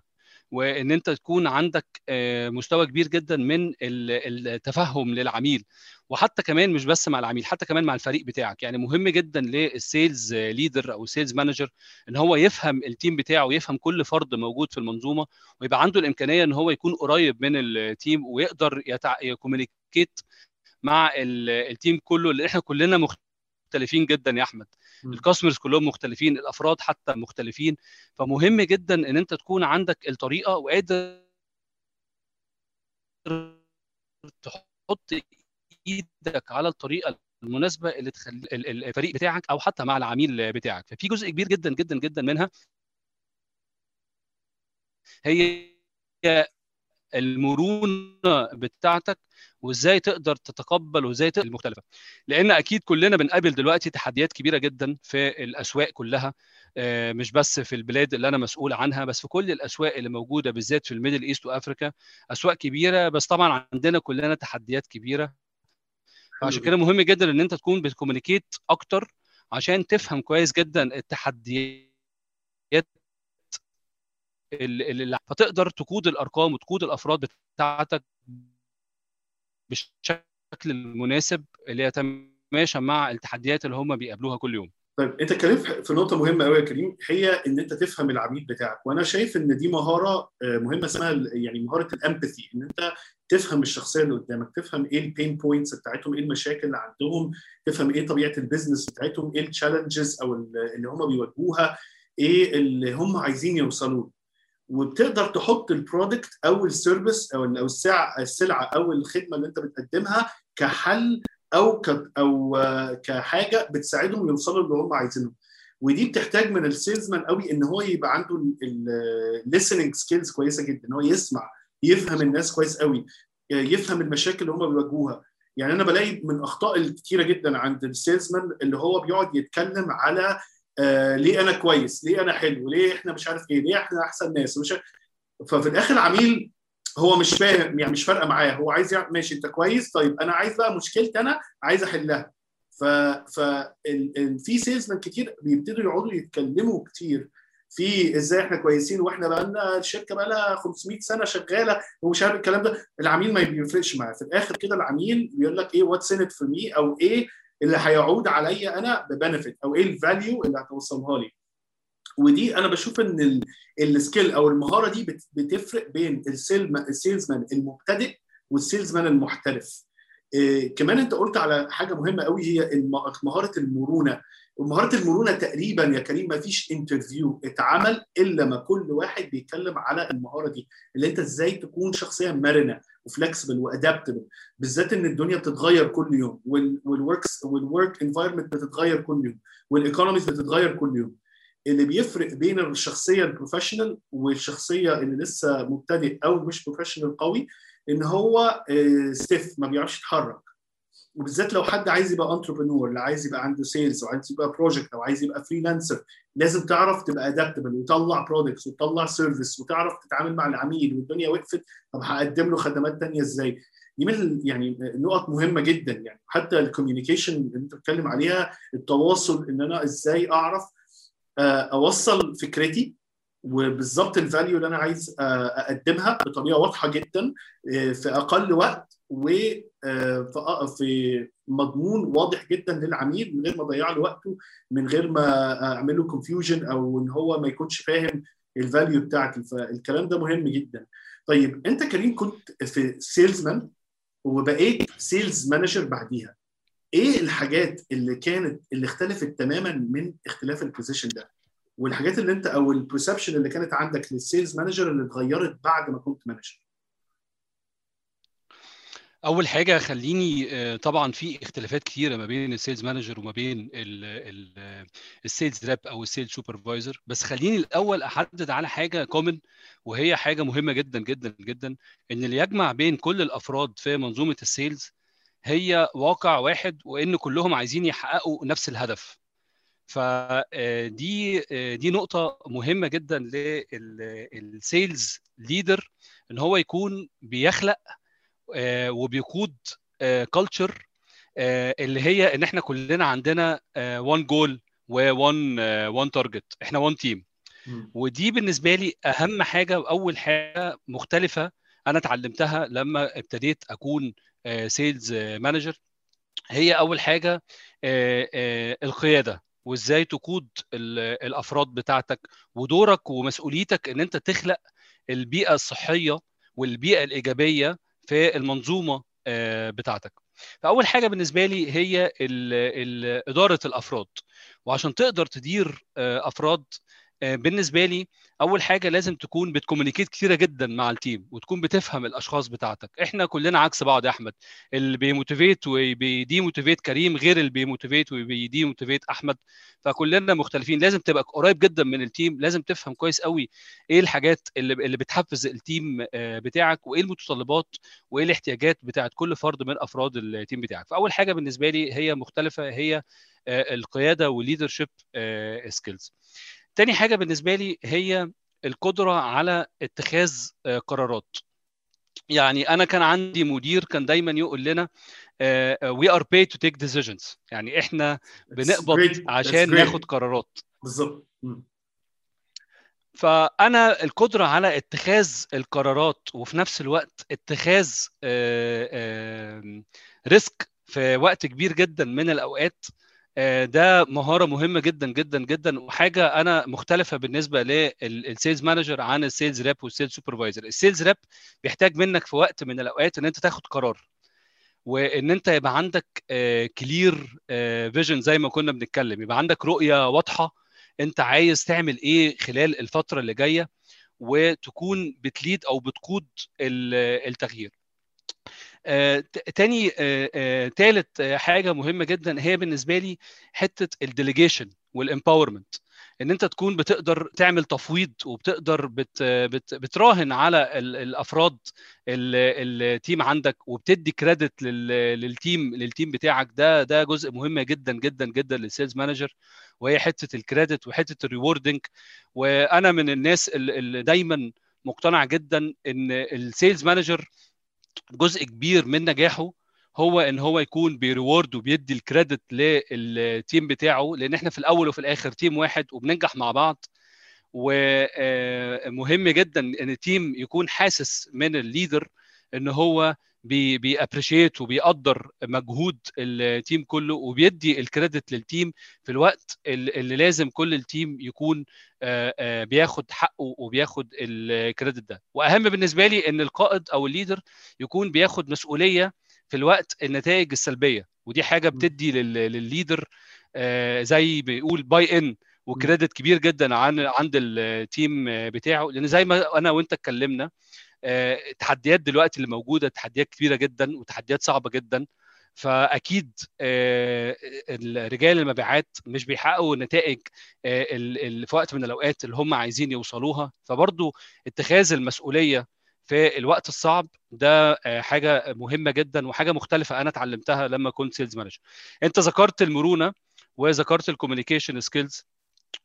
وإن أنت تكون عندك مستوى كبير جدا من التفهم للعميل. وحتى كمان مش بس مع العميل حتى كمان مع الفريق بتاعك. يعني مهم جدا لل sales leader أو ال sales manager إن هو يفهم ال team بتاعه ويفهم كل فرد موجود في المنظومة ويبقى عنده الإمكانية إن هو يكون قريب من ال team ويقدر ي communicate مع ال team كله اللي إحنا كلنا مختلفين جدا يا أحمد. ال customers كلهم مختلفين الأفراد حتى مختلفين. فمهم جدا إن أنت تكون عندك الطريقة وقادر تحط إيدك على الطريقة المناسبة اللي تخلي الفريق بتاعك أو حتى مع العميل بتاعك. ففي جزء كبير جدا جدا جدا منها هي المرونة بتاعتك وإزاي تقدر تتقبل وإزاي تقبل المختلفة. لأن أكيد كلنا بنقابل دلوقتي تحديات كبيرة جدا في الأسواق كلها مش بس في البلاد اللي أنا مسؤول عنها بس في كل الأسواق اللي موجودة بالذات في ال Middle East و Africa. أسواق كبيرة بس طبعا عندنا كلنا تحديات كبيرة. فعشان كده مهم جدا إن أنت تكون بت communicate أكتر عشان تفهم كويس جدا التحديات اللي فتقدر تقود الأرقام وتقود الأفراد بتاعتك بالشكل المناسب اللي يتماشى مع التحديات اللي هم بيقابلوها كل يوم. طيب انت اتكلمت في نقطة مهمة قوي يا كريم هي إن أنت تفهم العميل بتاعك. وأنا شايف إن دي مهارة مهمة اسمها يعني مهارة ال empathy إن أنت تفهم الشخصية اللي قدامك تفهم إيه ال pain points بتاعتهم إيه المشاكل اللي عندهم تفهم إيه طبيعة ال business بتاعتهم إيه ال challenges أو اللي هم بيواجهوها إيه اللي هم عايزين يوصلوا وبتقدر تحط ال product أو ال service أو أو السلعه السلعة أو الخدمة اللي أنت بتقدمها كحل أو ك أو كحاجة بتساعدهم يوصلوا اللي هم عايزينه. ودي بتحتاج من ال salesman قوي إن هو يبقى عنده ال listening skills كويسة جدا. إن هو يسمع يفهم الناس كويس قوي يفهم المشاكل اللي هم بيواجهوها. يعني أنا بلاقي من أخطاء الكتيره جدا عند ال salesman اللي هو بيقعد يتكلم على آه ليه أنا كويس؟ ليه أنا حلو؟ ليه إحنا مش عارف إيه؟ ليه إحنا أحسن ناس؟ ومش ففي الآخر العميل هو مش فاهم يعني مش فارقة معاه. هو عايز يعمل ماشي أنت كويس؟ طيب أنا عايز بقى مشكلتي أنا عايز أحلها. ف ف في salesman كتير بيبتدوا يقعدوا يتكلموا كتير في إزاي إحنا كويسين وإحنا بقى لنا الشركة بقى لها 500 سنة شغالة ومش عارف الكلام ده. العميل ما بيفرقش معاه. في الآخر كده العميل بيقول لك إيه what's in for me أو إيه اللي هيعود عليا أنا ب benefit أو إيه ال value اللي هتوصلها لي. ودي أنا بشوف إن ال skill أو المهارة دي بتفرق بين ال salesman المبتدئ وال salesman المحترف. إيه كمان أنت قلت على حاجة مهمة قوي هي مهارة المرونة. ومهارة المرونة تقريبا يا كريم ما فيش interview اتعمل إلا ما كل واحد بيتكلم على المهارة دي اللي أنت إزاي تكون شخصيه مرنة و flexible و adaptable بالذات إن الدنيا بتتغير كل يوم وال works وال work environment بتتغير كل يوم وال economies بتتغير كل يوم. اللي بيفرق بين الشخصية ال professional والشخصية اللي لسه مبتدئ أو مش professional قوي إن هو stiff ما بيعرفش يتحرك. وبالذات لو حد عايز يبقى entrepreneur اللي عايز يبقى عنده sales أو عايز يبقى project أو عايز يبقى freelancer لازم تعرف تبقى adaptable وتطلع products وتطلع service وتعرف تتعامل مع العميل والدنيا وقفت طب هقدم له خدمات ثانية إزاي؟ دي من يعني نقط مهمة جدا يعني. حتى ال communication اللي أنت بتتكلم عليها التواصل إن أنا إزاي أعرف أوصل فكرتي وبالظبط ال value اللي أنا عايز أقدمها بطريقة واضحة جدا في أقل وقت وفي مضمون واضح جدا للعميل من غير ما اضيع له وقته من غير ما أعمل له confusion أو إن هو ما يكونش فاهم ال value بتاعتي فالكلام ده مهم جدا. طيب أنت كريم كنت في salesman وبقيت sales manager بعديها. إيه الحاجات اللي كانت اللي اختلفت تماما من اختلاف ال position ده؟ والحاجات اللي أنت أو ال perception اللي كانت عندك لل sales manager اللي اتغيرت بعد ما كنت مانجر أول حاجة خليني طبعا في اختلافات كثيره ما بين ال sales manager وما بين ال sales rep أو ال sales supervisor. بس خليني الأول أحدد على حاجة common وهي حاجة مهمة جدا جدا جدا إن اللي يجمع بين كل الأفراد في منظومة ال sales هي واقع واحد وإن كلهم عايزين يحققوا نفس الهدف. فدي دي نقطة مهمة جدا لل sales leader إن هو يكون بيخلق وبيقود culture اللي هي إن إحنا كلنا عندنا one goal و one one target إحنا one team ودي بالنسبة لي أهم حاجة وأول حاجة مختلفة أنا اتعلمتها لما ابتديت أكون sales manager هي أول حاجة القيادة. وإزاي تقود الأفراد بتاعتك ودورك ومسؤوليتك إن أنت تخلق البيئة الصحية والبيئة الإيجابية في المنظومة بتاعتك. فأول حاجة بالنسبة لي هي إدارة الأفراد. وعشان تقدر تدير أفراد بالنسبة لي أول حاجة لازم تكون بت communicate كتيرة جدا مع ال team وتكون بتفهم الأشخاص بتاعتك. إحنا كلنا عكس بعض يا أحمد. اللي بي motivate وبيدي motivate كريم غير اللي بي motivate وبيدي motivate أحمد. فكلنا مختلفين. لازم تبقى قريب جدا من ال team لازم تفهم كويس قوي إيه الحاجات اللي اللي بتحفز ال team بتاعك وإيه المتطلبات وإيه الاحتياجات بتاعت كل فرد من أفراد ال team بتاعك. فأول حاجة بالنسبة لي هي مختلفة هي القيادة وال leadership skills تاني حاجة بالنسبة لي هي القدرة على اتخاذ قرارات. يعني أنا كان عندي مدير كان دايما يقول لنا we are paid to take decisions. يعني إحنا بنقبض عشان ناخد قرارات. بالظبط. فأنا القدرة على اتخاذ القرارات وفي نفس الوقت اتخاذ risk في وقت كبير جدا من الأوقات ده مهارة مهمة جدا جدا جدا وحاجة أنا مختلفة بالنسبة لل sales manager عن ال sales rep وال sales supervisor ال sales rep بيحتاج منك في وقت من الأوقات إن أنت تاخد قرار وإن أنت يبقى عندك clear vision زي ما كنا بنتكلم. يبقى عندك رؤية واضحة أنت عايز تعمل إيه خلال الفترة اللي جاية وتكون بت lead أو بتقود التغيير. آه، تاني آه، آه، تالت حاجة مهمة جدا هي بالنسبة لي حتة ال delegation وال empowerment إن أنت تكون بتقدر تعمل تفويض وبتقدر بت بت بتراهن على الأفراد ال team عندك وبتدي credit لل team لل team بتاعك. ده ده جزء مهم جدا جدا جدا لل sales manager وهي حتة ال credit وحتة ال rewarding وأنا من الناس اللي دايما مقتنع جدا إن ال sales manager جزء كبير من نجاحه هو إن هو يكون بي reward وبيدي ال credit لل team بتاعه لأن إحنا في الأول وفي الآخر team واحد وبننجح مع بعض. ومهم جدا إن ال team يكون حاسس من ال leader إن هو بي appreciate وبيقدر مجهود ال team كله وبيدي ال credit لل team في الوقت اللي لازم كل ال team يكون بياخد حقه وبياخد ال credit ده. وأهم بالنسبة لي إن القائد أو ال leader يكون بياخد مسؤولية في الوقت النتائج السلبية. ودي حاجة بتدي للل leader زي بيقول buy in و credit كبير جدا عن عند ال team بتاعه. لأن زي ما أنا وأنت اتكلمنا التحديات دلوقتي اللي موجودة تحديات كبيرة جدا وتحديات صعبة جدا. فأكيد رجال المبيعات مش بيحققوا النتائج في وقت من الأوقات اللي هم عايزين يوصلوها. فبرضو اتخاذ المسؤولية في الوقت الصعب ده حاجة مهمة جدا وحاجة مختلفة أنا اتعلمتها لما كنت sales manager أنت ذكرت المرونة وذكرت ال communication skills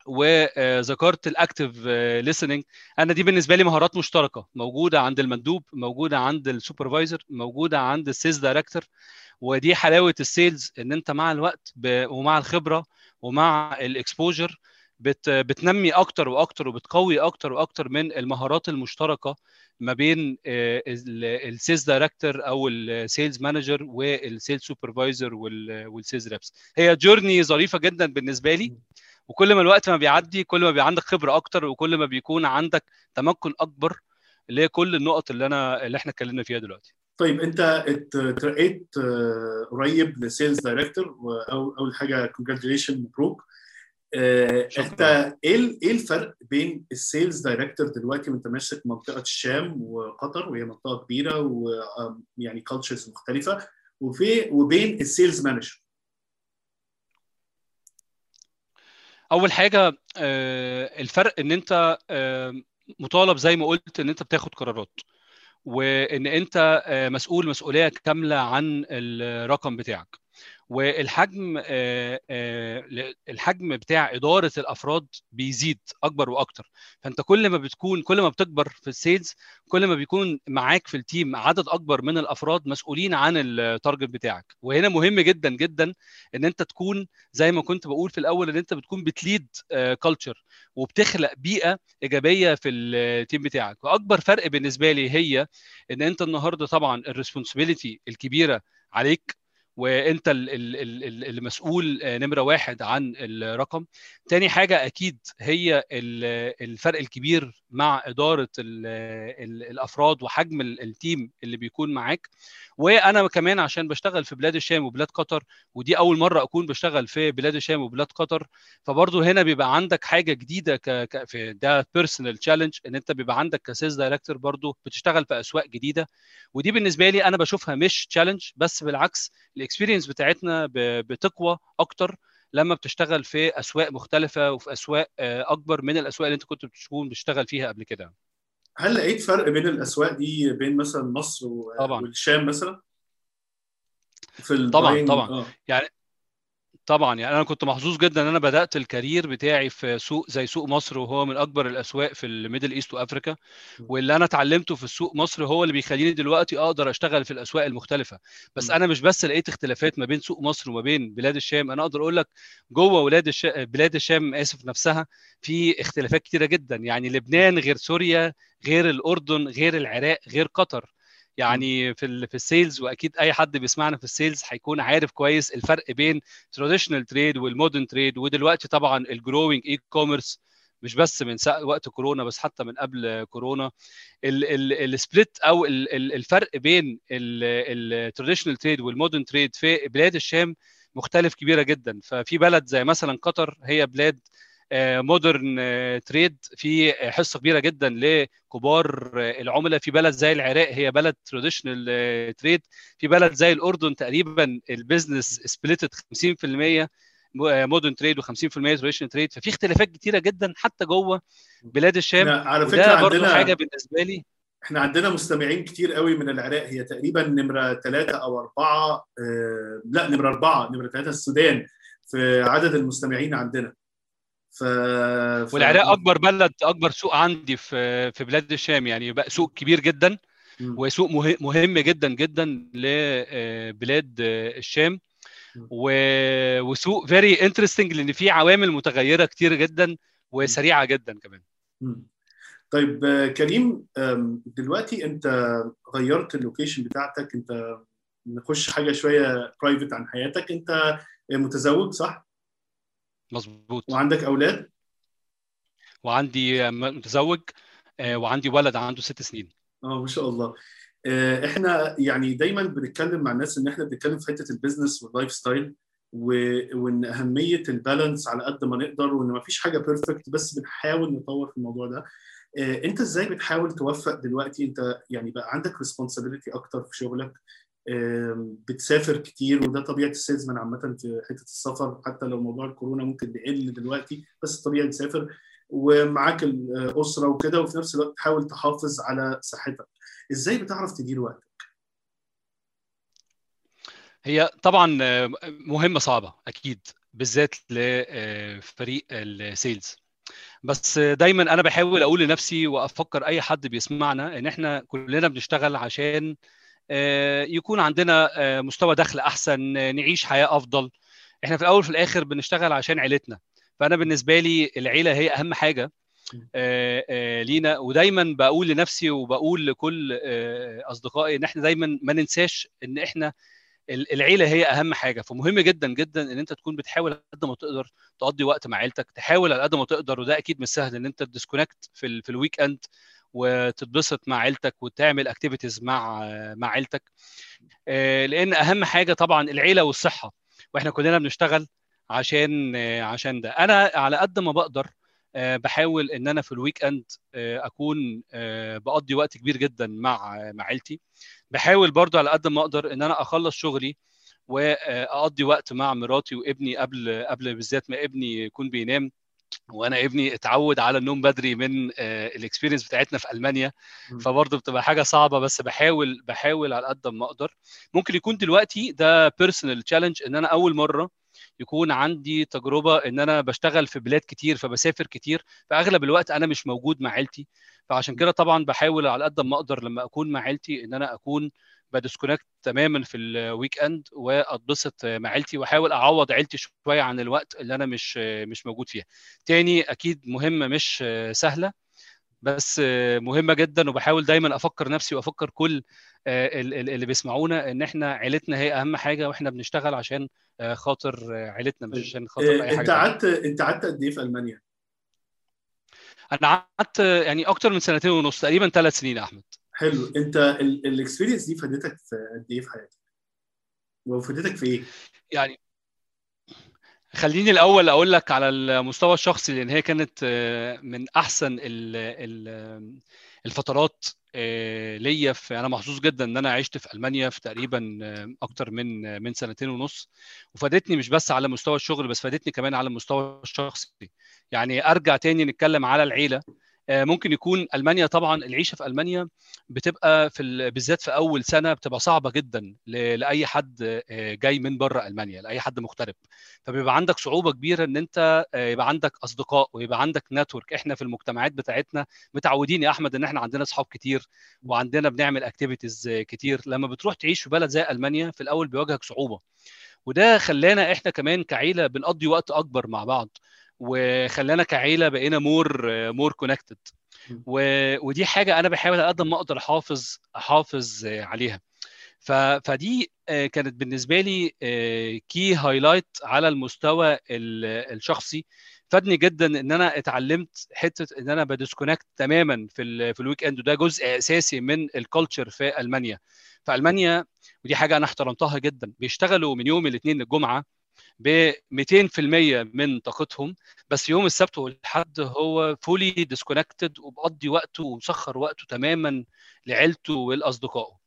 وذكرت ال active listening أنا دي بالنسبة لي مهارات مشتركة. موجودة عند المندوب موجودة عند ال supervisor موجودة عند ال sales director ودي حلاوة ال sales إن أنت مع الوقت ومع الخبرة ومع ال exposure بت بتنمي أكتر وأكتر وبتقوي أكتر وأكتر من المهارات المشتركة ما بين ال sales director أو ال sales manager وال sales supervisor وال sales reps هي journey ظريفة جدا بالنسبة لي. وكل ما الوقت ما بيعدي كل ما بيبقى عندك خبرة أكتر وكل ما بيكون عندك تمكن أكبر لكل النقط اللي أنا اللي إحنا اتكلمنا فيها دلوقتي. طيب أنت اترقيت قريب ل sales director أول حاجة congratulations مبروك. أنت إيه إيه الفرق بين ال sales director دلوقتي وأنت ماسك منطقة الشام وقطر وهي منطقة كبيرة ويعني cultures مختلفة وفي وبين ال sales manager؟ أول حاجة الفرق إن أنت مطالب زي ما قلت إن أنت بتاخد قرارات وإن أنت مسؤول مسؤولية كاملة عن الرقم بتاعك. والحجم الحجم بتاع إدارة الأفراد بيزيد أكبر وأكتر. فأنت كل ما بتكون كل ما بتكبر في ال sales كل ما بيكون معاك في ال team عدد أكبر من الأفراد مسؤولين عن ال target بتاعك. وهنا مهم جدا جدا إن أنت تكون زي ما كنت بقول في الأول إن أنت بتكون بت lead culture وبتخلق بيئة إيجابية في ال team بتاعك. وأكبر فرق بالنسبة لي هي إن أنت النهارده طبعا ال responsibility الكبيرة عليك وانت المسؤول نمرة واحد عن الرقم. تاني حاجة أكيد هي الفرق الكبير مع إدارة الأفراد وحجم ال team اللي بيكون معاك. وأنا كمان عشان بشتغل في بلاد الشام وبلاد قطر ودي أول مرة أكون بشتغل في بلاد الشام وبلاد قطر. فبرضه هنا بيبقى عندك حاجة جديدة ك... في ده personal challenge إن أنت بيبقى عندك ك sales director برضه بتشتغل في أسواق جديدة. ودي بالنسبة لي أنا بشوفها مش challenge بس بالعكس ال experience بتاعتنا بتقوى أكتر لما بتشتغل في أسواق مختلفة وفي أسواق أكبر من الأسواق اللي أنت كنت بتكون بتشتغل فيها قبل كده. هل لقيت فرق بين الأسواق دي بين مثلا مصر طبعا. والشام مثلا في طبعا طبعا آه. يعني طبعا يعني أنا كنت محظوظ جدا إن أنا بدأت ال career بتاعي في سوق زي سوق مصر وهو من أكبر الأسواق في ال Middle East و Africa. واللي أنا اتعلمته في السوق مصر هو اللي بيخليني دلوقتي أقدر أشتغل في الأسواق المختلفة. بس. أنا مش بس لقيت اختلافات ما بين سوق مصر وما بين بلاد الشام. أنا أقدر أقول لك جوه ولاد الش... بلاد الشام آسف نفسها في اختلافات كتيرة جدا. يعني لبنان غير سوريا غير الأردن غير العراق غير قطر. يعني في في ال sales وأكيد أي حد بيسمعنا في ال sales هيكون عارف كويس الفرق بين traditional trade وال modern trade ودلوقتي طبعا ال growing e-commerce مش بس من وقت كورونا بس حتى من قبل كورونا. ال split أو الفرق بين ال traditional trade وال modern trade في بلاد الشام مختلف كبيرة جدا. ففي بلد زي مثلا قطر هي بلاد modern trade في حصة كبيرة جدا لكبار العملاء في بلد زي العراق. هي بلد traditional trade في بلد زي الأردن تقريبا ال business splitted 50% modern trade و50% traditional trade ففي اختلافات كتيرة جدا حتى جوه بلاد الشام. على فكرة برضه عندنا حاجة بالنسبة لي. إحنا عندنا مستمعين كتير قوي من العراق. هي تقريبا نمرة ثلاثة أو أربعة آه لا نمرة أربعة نمرة ثلاثة السودان في عدد المستمعين عندنا. ف... ف... والعراق أكبر بلد أكبر سوق عندي في في بلاد الشام يعني بقى سوق كبير جدا م. وسوق مهم جدا جدا لبلاد الشام و... وسوق very interesting لأن فيه عوامل متغيرة كتير جدا وسريعة جدا كمان. طيب كريم دلوقتي أنت غيرت ال location بتاعتك أنت نخش حاجة شوية private عن حياتك أنت متزوج صح؟ مظبوط. وعندك أولاد؟ وعندي متزوج وعندي ولد عنده ست سنين. آه ما شاء الله. إحنا يعني دايما بنتكلم مع الناس إن إحنا بنتكلم في حتة ال business وال lifestyle وإن أهمية ال balance على قد ما نقدر وإن ما فيش حاجة perfect بس بنحاول نطور في الموضوع ده. إنت إزاي بتحاول توفق دلوقتي؟ إنت يعني بقى عندك responsibility أكتر في شغلك؟ بتسافر كتير وده طبيعة السيلزمان عامة في حتة السفر حتى لو موضوع الكورونا ممكن يقل دلوقتي بس طبيعي تسافر ومعاك الأسرة وكده وفي نفس الوقت تحاول تحافظ على صحتك. إزاي بتعرف تدير وقتك؟ هي طبعا مهمة صعبة أكيد بالذات لفريق السيلز. بس دايما أنا بحاول أقول لنفسي وأفكر أي حد بيسمعنا إن إحنا كلنا بنشتغل عشان يكون عندنا مستوى دخل أحسن نعيش حياة أفضل. إحنا في الأول وفي الآخر بنشتغل عشان عيلتنا. فأنا بالنسبة لي العيلة هي أهم حاجة لينا. ودايما بقول لنفسي وبقول لكل أصدقائي إن إحنا دايما ما ننساش إن إحنا العيلة هي أهم حاجة. فمهم جدا جدا إن أنت تكون بتحاول على قد ما تقدر تقضي وقت مع عيلتك تحاول على قد ما تقدر وده أكيد مش سهل إن أنت ت disconnect في في ال weekend وتتبسط مع عيلتك وتعمل activities مع مع عيلتك. لأن أهم حاجة طبعا العيلة والصحة وإحنا كلنا بنشتغل عشان عشان ده. أنا على قد ما بقدر بحاول إن أنا في ال weekend أكون بقضي وقت كبير جدا مع مع عيلتي. بحاول برضو على قد ما أقدر إن أنا أخلص شغلي واقضي وقت مع مراتي وابني قبل قبل بالذات ما ابني يكون بينام. وأنا ابني اتعود على النوم بدري من ال experience بتاعتنا في ألمانيا. فبرضه بتبقى حاجة صعبة بس بحاول بحاول على قد ما أقدر. ممكن يكون دلوقتي ده personal challenge إن أنا أول مرة يكون عندي تجربة إن أنا بشتغل في بلاد كتير فبسافر كتير. فاغلب الوقت أنا مش موجود مع عيلتي. فعشان كده طبعا بحاول على قد ما أقدر لما أكون مع عيلتي إن أنا أكون ب disconnect تماما في ال weekend وأتبسط مع عيلتي وأحاول أعوض عيلتي شوية عن الوقت اللي أنا مش مش موجود فيها. تاني أكيد مهمة مش سهلة بس مهمة جدا وبحاول دايما أفكر نفسي وأفكر كل اللي بيسمعونا إن إحنا عيلتنا هي أهم حاجة وإحنا بنشتغل عشان خاطر عيلتنا مش عشان خاطر أي حاجة أنت قعدت أنت قعدت قد إيه في ألمانيا؟ أنا قعدت يعني أكتر من سنتين ونص تقريبا ثلاث سنين يا أحمد حلو انت الاكسبيرينس دي فادتك في قد إيه في حياتك؟ وفادتك في إيه؟ يعني خليني الأول أقول لك على المستوى الشخصي لأن هي كانت من أحسن الفترات ليا في أنا محظوظ جدا إن أنا عشت في ألمانيا في تقريبا أكتر من من سنتين ونص وفادتني مش بس على مستوى الشغل بس فادتني كمان على المستوى الشخصي يعني أرجع تاني نتكلم على العيلة ممكن يكون ألمانيا طبعا العيشة في ألمانيا بتبقى في بالذات في أول سنة بتبقى صعبة جدا لأي حد جاي من بره ألمانيا لأي حد مغترب. فبيبقى عندك صعوبة كبيرة إن أنت يبقى عندك أصدقاء ويبقى عندك network إحنا في المجتمعات بتاعتنا متعودين يا أحمد إن إحنا عندنا اصحاب كتير وعندنا بنعمل activities كتير. لما بتروح تعيش في بلد زي ألمانيا في الأول بيواجهك صعوبة. وده خلانا إحنا كمان كعيلة بنقضي وقت أكبر مع بعض. وخلانا كعيلة بقينا more more connected ودي حاجة أنا بحاول على قد ما أقدر أحافظ أحافظ عليها. فدي كانت بالنسبة لي key highlight على المستوى الشخصي. فادني جدا إن أنا اتعلمت حتة إن أنا ب disconnect تماما في في ال weekend. وده جزء أساسي من ال culture في ألمانيا. في ألمانيا ودي حاجة أنا احترمتها جدا. بيشتغلوا من يوم الاثنين للجمعة. ب 200% من طاقتهم بس يوم السبت والحد هو fully disconnected وبقضي وقته ومسخر وقته تماما لعيلته ولاصدقائه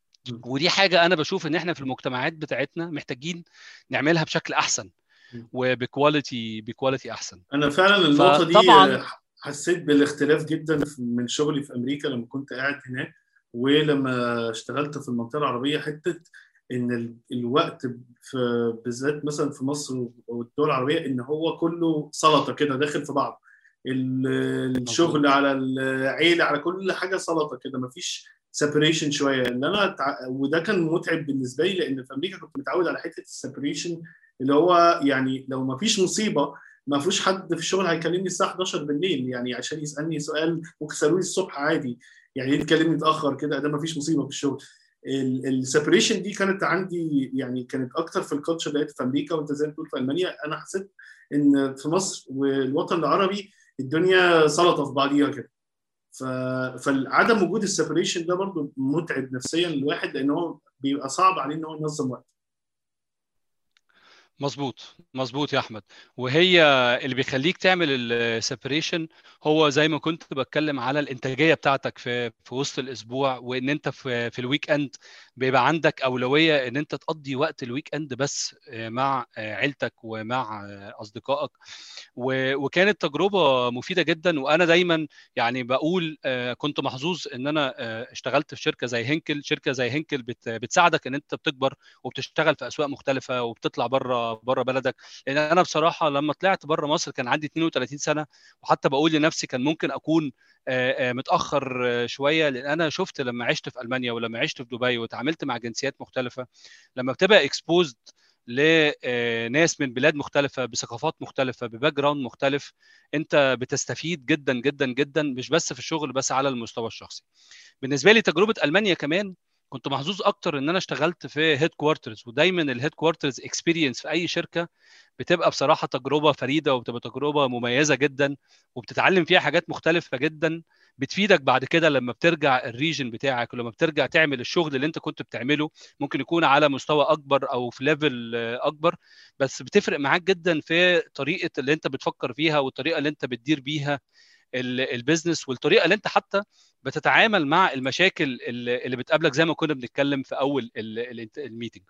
ودي حاجة أنا بشوف إن إحنا في المجتمعات بتاعتنا محتاجين نعملها بشكل أحسن وبكواليتي بكواليتي أحسن. أنا فعلا النقطة دي حسيت بالاختلاف جدا من شغلي في أمريكا لما كنت قاعد هناك ولما اشتغلت في المنطقة العربية حتة إن الوقت في بالذات مثلا في مصر والدول العربية إن هو كله سلطة كده داخل في بعض. الشغل على العيلة على كل حاجة سلطة كده مفيش separation شوية. إن أنا تع... وده كان متعب بالنسبة لي لأن في أمريكا كنت متعود على حتة ال separation اللي هو يعني لو ما فيش مصيبة ما فيش حد في الشغل هيكلمني الساعة 11 بالليل يعني عشان يسألني سؤال ممكن يسألوني الصبح عادي. يعني ليه تكلمني متأخر كده ده ما فيش مصيبة في الشغل. ال separation دي كانت عندي يعني كانت أكتر في ال culture اللي في أمريكا وأنت زي ما بتقول في ألمانيا أنا حسيت إن في مصر والوطن العربي الدنيا سلطة في بعضيها كده. ف... فعدم وجود ال separation ده برضه متعب نفسيا للواحد لأن هو بيبقى صعب عليه إن هو ينظم وقته. مظبوط مظبوط يا أحمد. وهي اللي بيخليك تعمل ال separation هو زي ما كنت بتكلم على الإنتاجية بتاعتك في في وسط الأسبوع وإن أنت في في ال weekend بيبقى عندك أولوية إن أنت تقضي وقت ال weekend بس مع عيلتك ومع أصدقائك. وكانت تجربة مفيدة جدا. وأنا دايما يعني بقول كنت محظوظ إن أنا اشتغلت في شركة زي هنكل شركة زي هنكل بتساعدك إن أنت بتكبر وبتشتغل في أسواق مختلفة وبتطلع بره بره بلدك؟ لأن أنا بصراحة لما طلعت بره مصر كان عندي 32 سنة وحتى بقول لنفسي كان ممكن أكون متأخر شوية لأن أنا شفت لما عشت في ألمانيا ولما عشت في دبي وتعاملت مع جنسيات مختلفة لما بتبقى exposed لناس من بلاد مختلفة بثقافات مختلفة ب background مختلف أنت بتستفيد جدا جدا جدا مش بس في الشغل بس على المستوى الشخصي. بالنسبة لي تجربة ألمانيا كمان كنت محظوظ أكتر إن أنا اشتغلت في headquarters ودايما ال headquarters experience في أي شركة بتبقى بصراحة تجربة فريدة وبتبقى تجربة مميزة جدا وبتتعلم فيها حاجات مختلفة جدا بتفيدك بعد كده لما بترجع ال region بتاعك ولما بترجع تعمل الشغل اللي أنت كنت بتعمله. ممكن يكون على مستوى أكبر أو في level أكبر بس بتفرق معاك جدا في طريقة اللي أنت بتفكر فيها والطريقة اللي أنت بتدير بيها. ال business والطريقة اللي انت حتى بتتعامل مع المشاكل اللي بتقابلك زي ما كنا بنتكلم في أول ال meeting.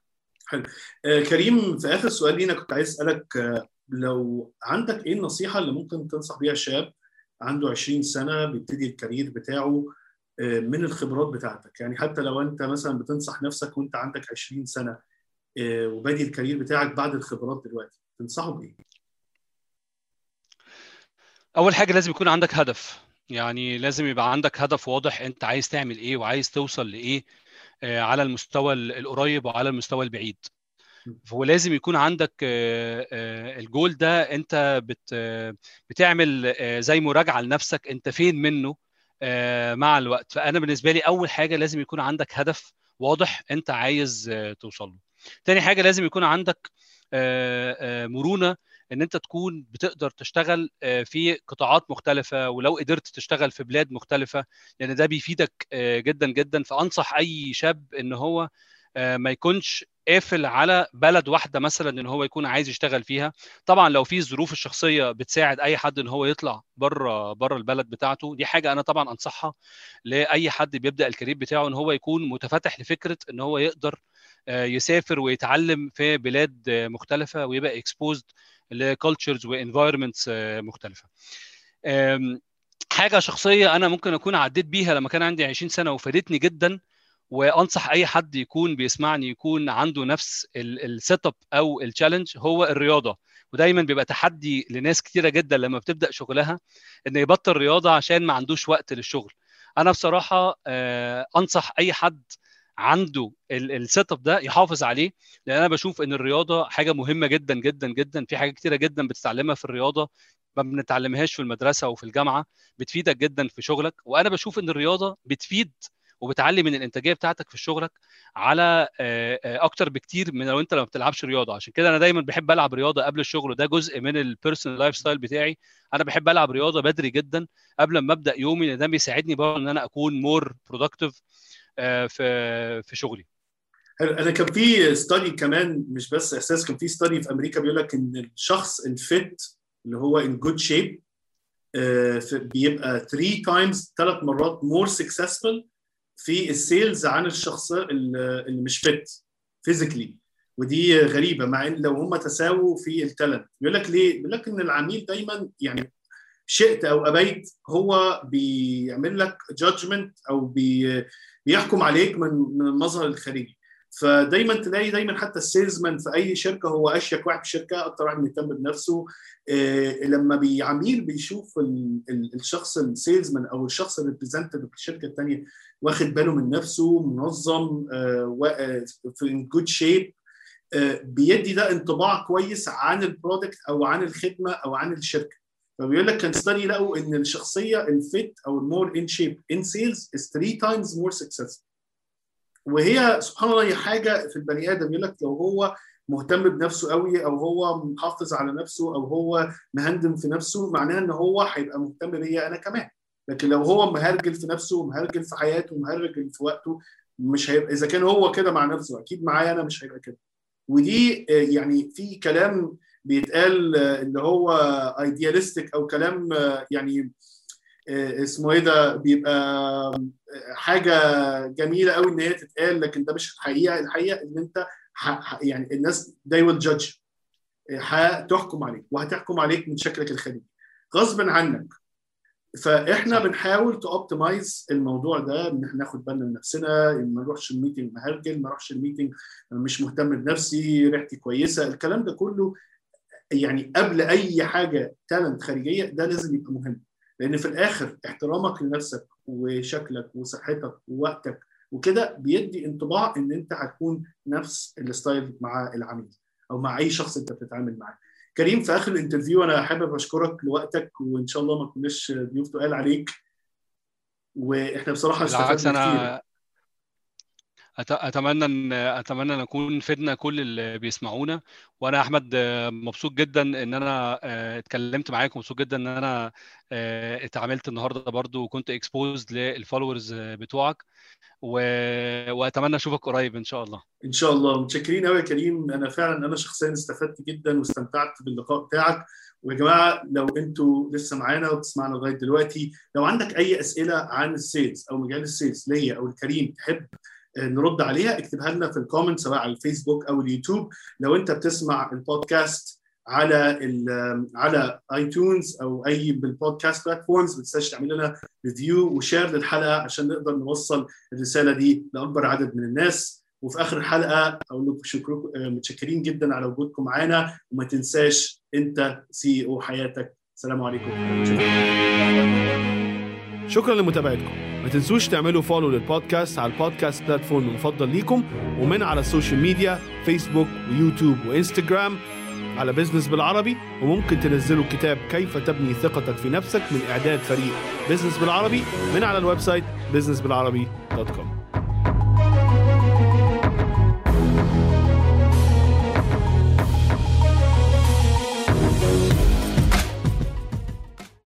حلو. آه كريم في آخر سؤال لينا كنت عايز أسألك آه لو عندك إيه النصيحة اللي ممكن تنصح بيها شاب عنده 20 سنة بيبتدي ال career بتاعه من الخبرات بتاعتك؟ يعني حتى لو أنت مثلا بتنصح نفسك وأنت عندك 20 سنة وبادي الكارير بتاعك بعد الخبرات دلوقتي تنصحه بإيه؟ أول حاجة لازم يكون عندك هدف. يعني لازم يبقى عندك هدف واضح أنت عايز تعمل إيه وعايز توصل لإيه على المستوى القريب وعلى المستوى البعيد. فهو لازم يكون عندك الجول ده أنت بت بتعمل زي مراجعة لنفسك أنت فين منه مع الوقت. فأنا بالنسبة لي أول حاجة لازم يكون عندك هدف واضح أنت عايز توصل له. تاني حاجة لازم يكون عندك مرونة إن أنت تكون بتقدر تشتغل في قطاعات مختلفة ولو قدرت تشتغل في بلاد مختلفة لأن ده بيفيدك جدا جدا. فأنصح أي شاب إن هو ما يكونش قافل على بلد واحدة مثلا إن هو يكون عايز يشتغل فيها. طبعا لو في الظروف الشخصية بتساعد أي حد إن هو يطلع بره بره البلد بتاعته دي حاجة أنا طبعا أنصحها لأي حد بيبدأ ال career بتاعه إن هو يكون متفتح لفكرة إن هو يقدر يسافر ويتعلم في بلاد مختلفة ويبقى exposed ل cultures و environments مختلفة. حاجة شخصية أنا ممكن أكون عديت بيها لما كان عندي 20 سنة وفادتني جدا وأنصح أي حد يكون بيسمعني يكون عنده نفس ال setup أو ال challenge هو الرياضة. ودايما بيبقى تحدي لناس كتيرة جدا لما بتبدأ شغلها إن يبطل رياضة عشان ما عندوش وقت للشغل. أنا بصراحة أنصح أي حد عنده ال setup ده يحافظ عليه لأن أنا بشوف إن الرياضة حاجة مهمة جدا جدا جدا. في حاجات كتيرة جدا بتتعلمها في الرياضة ما بنتعلمهاش في المدرسة وفي الجامعة بتفيدك جدا في شغلك. وأنا بشوف إن الرياضة بتفيد وبتعلي من الإنتاجية بتاعتك في شغلك على أكتر بكتير من لو أنت ما بتلعبش رياضة. عشان كده أنا دايما بحب ألعب رياضة قبل الشغل وده جزء من ال personal lifestyle بتاعي. أنا بحب ألعب رياضة بدري جدا قبل ما أبدأ يومي لأن ده بيساعدني برضه إن أنا أكون more productive في في شغلي. أنا كان في study كمان مش بس إحساس كان في study في أمريكا بيقول لك إن الشخص ال fit اللي هو in good shape بيبقى 3 times ثلاث مرات more successful في ال sales عن الشخص اللي مش fit physically ودي غريبة مع إن لو هم تساووا في ال talent بيقول لك ليه؟ بيقول لك إن العميل دايما يعني شئت أو أبيت هو بيعمل لك judgment أو بي بيحكم عليك من من المظهر الخارجي فدايما تلاقي دايما حتى ال salesman في أي شركة هو أشيك واحد في الشركة أكتر واحد مهتم بنفسه. إيه لما العميل بيشوف ال ال الشخص ال salesman أو الشخص ال representative في الشركة الثانية واخد باله من نفسه منظم آه في good shape آه بيدي ده انطباع كويس عن ال product أو عن الخدمة أو عن الشركة. فبيقول لك كان study لقوا إن الشخصية ال fit أو ال more in shape in sales is 3 times more successful وهي سبحان الله هي حاجة في البني آدم يقول لك لو هو مهتم بنفسه قوي أو هو محافظ على نفسه أو هو مهندم في نفسه معناه إن هو هيبقى مهتم بيا أنا كمان. لكن لو هو مهرجل في نفسه ومهرجل في حياته ومهرجل في وقته مش هيبقى إذا كان هو كده مع نفسه أكيد معايا أنا مش هيبقى كده. ودي يعني في كلام بيتقال اللي هو ايدياليستيك أو كلام يعني اسمه إيه ده بيبقى حاجة جميلة قوي إن هي تتقال لكن ده مش الحقيقة. الحقيقة إن أنت يعني الناس they will judge. هتحكم عليك وهتحكم عليك من شكلك الخارجي غصب عنك. فإحنا بنحاول to optimize الموضوع ده إن إحنا ناخد بالنا من نفسنا ما نروحش ال meeting مهرجل ما اروحش ال meeting مش مهتم بنفسي ريحتي كويسة الكلام ده كله يعني قبل أي حاجة talent خارجية ده لازم يبقى مهم. لأن في الآخر احترامك لنفسك وشكلك وصحتك ووقتك وكده بيدي انطباع إن أنت هتكون نفس ال style مع العميل أو مع أي شخص أنت بتتعامل معاه. كريم في آخر ال interview أنا حابب أشكرك لوقتك وإن شاء الله ما كناش ضيوف تقال عليك. وإحنا بصراحة بالعكس أنا أتمنى إن أتمنى إن أكون فدنا كل اللي بيسمعونا وأنا يا أحمد مبسوط جدا إن أنا اتكلمت معاك ومبسوط جدا إن أنا اتعاملت النهارده برضو وكنت exposed لل followers بتوعك و... وأتمنى أشوفك قريب إن شاء الله. إن شاء الله. متشكرين قوي يا كريم. أنا فعلا أنا شخصيا استفدت جدا واستمتعت باللقاء بتاعك. ويا جماعة لو أنتوا لسه معانا وبتسمعنا لغاية دلوقتي لو عندك أي أسئلة عن ال sales أو مجال ال sales ليا أو لكريم تحب نرد عليها اكتبها لنا في ال comment سواء على الفيسبوك أو اليوتيوب. لو أنت بتسمع البودكاست على على iTunes أو أي بال podcast platforms ما تنساش تعمل لنا review و share للحلقة عشان نقدر نوصل الرسالة دي لأكبر عدد من الناس. وفي آخر الحلقة أقول لكم شكركم متشكرين جدا على وجودكم معانا. وما تنساش أنت CEO حياتك. السلام عليكم. شكرا لمتابعتكم. ما تنسوش تعملوا follow للبودكاست على ال podcast platform المفضل ليكم ومن على ال social media فيسبوك ويوتيوب وإنستجرام على Business بالعربي وممكن تنزلوا كتاب كيف تبني ثقتك في نفسك من إعداد فريق Business بالعربي من على ال website businessbilarabi.com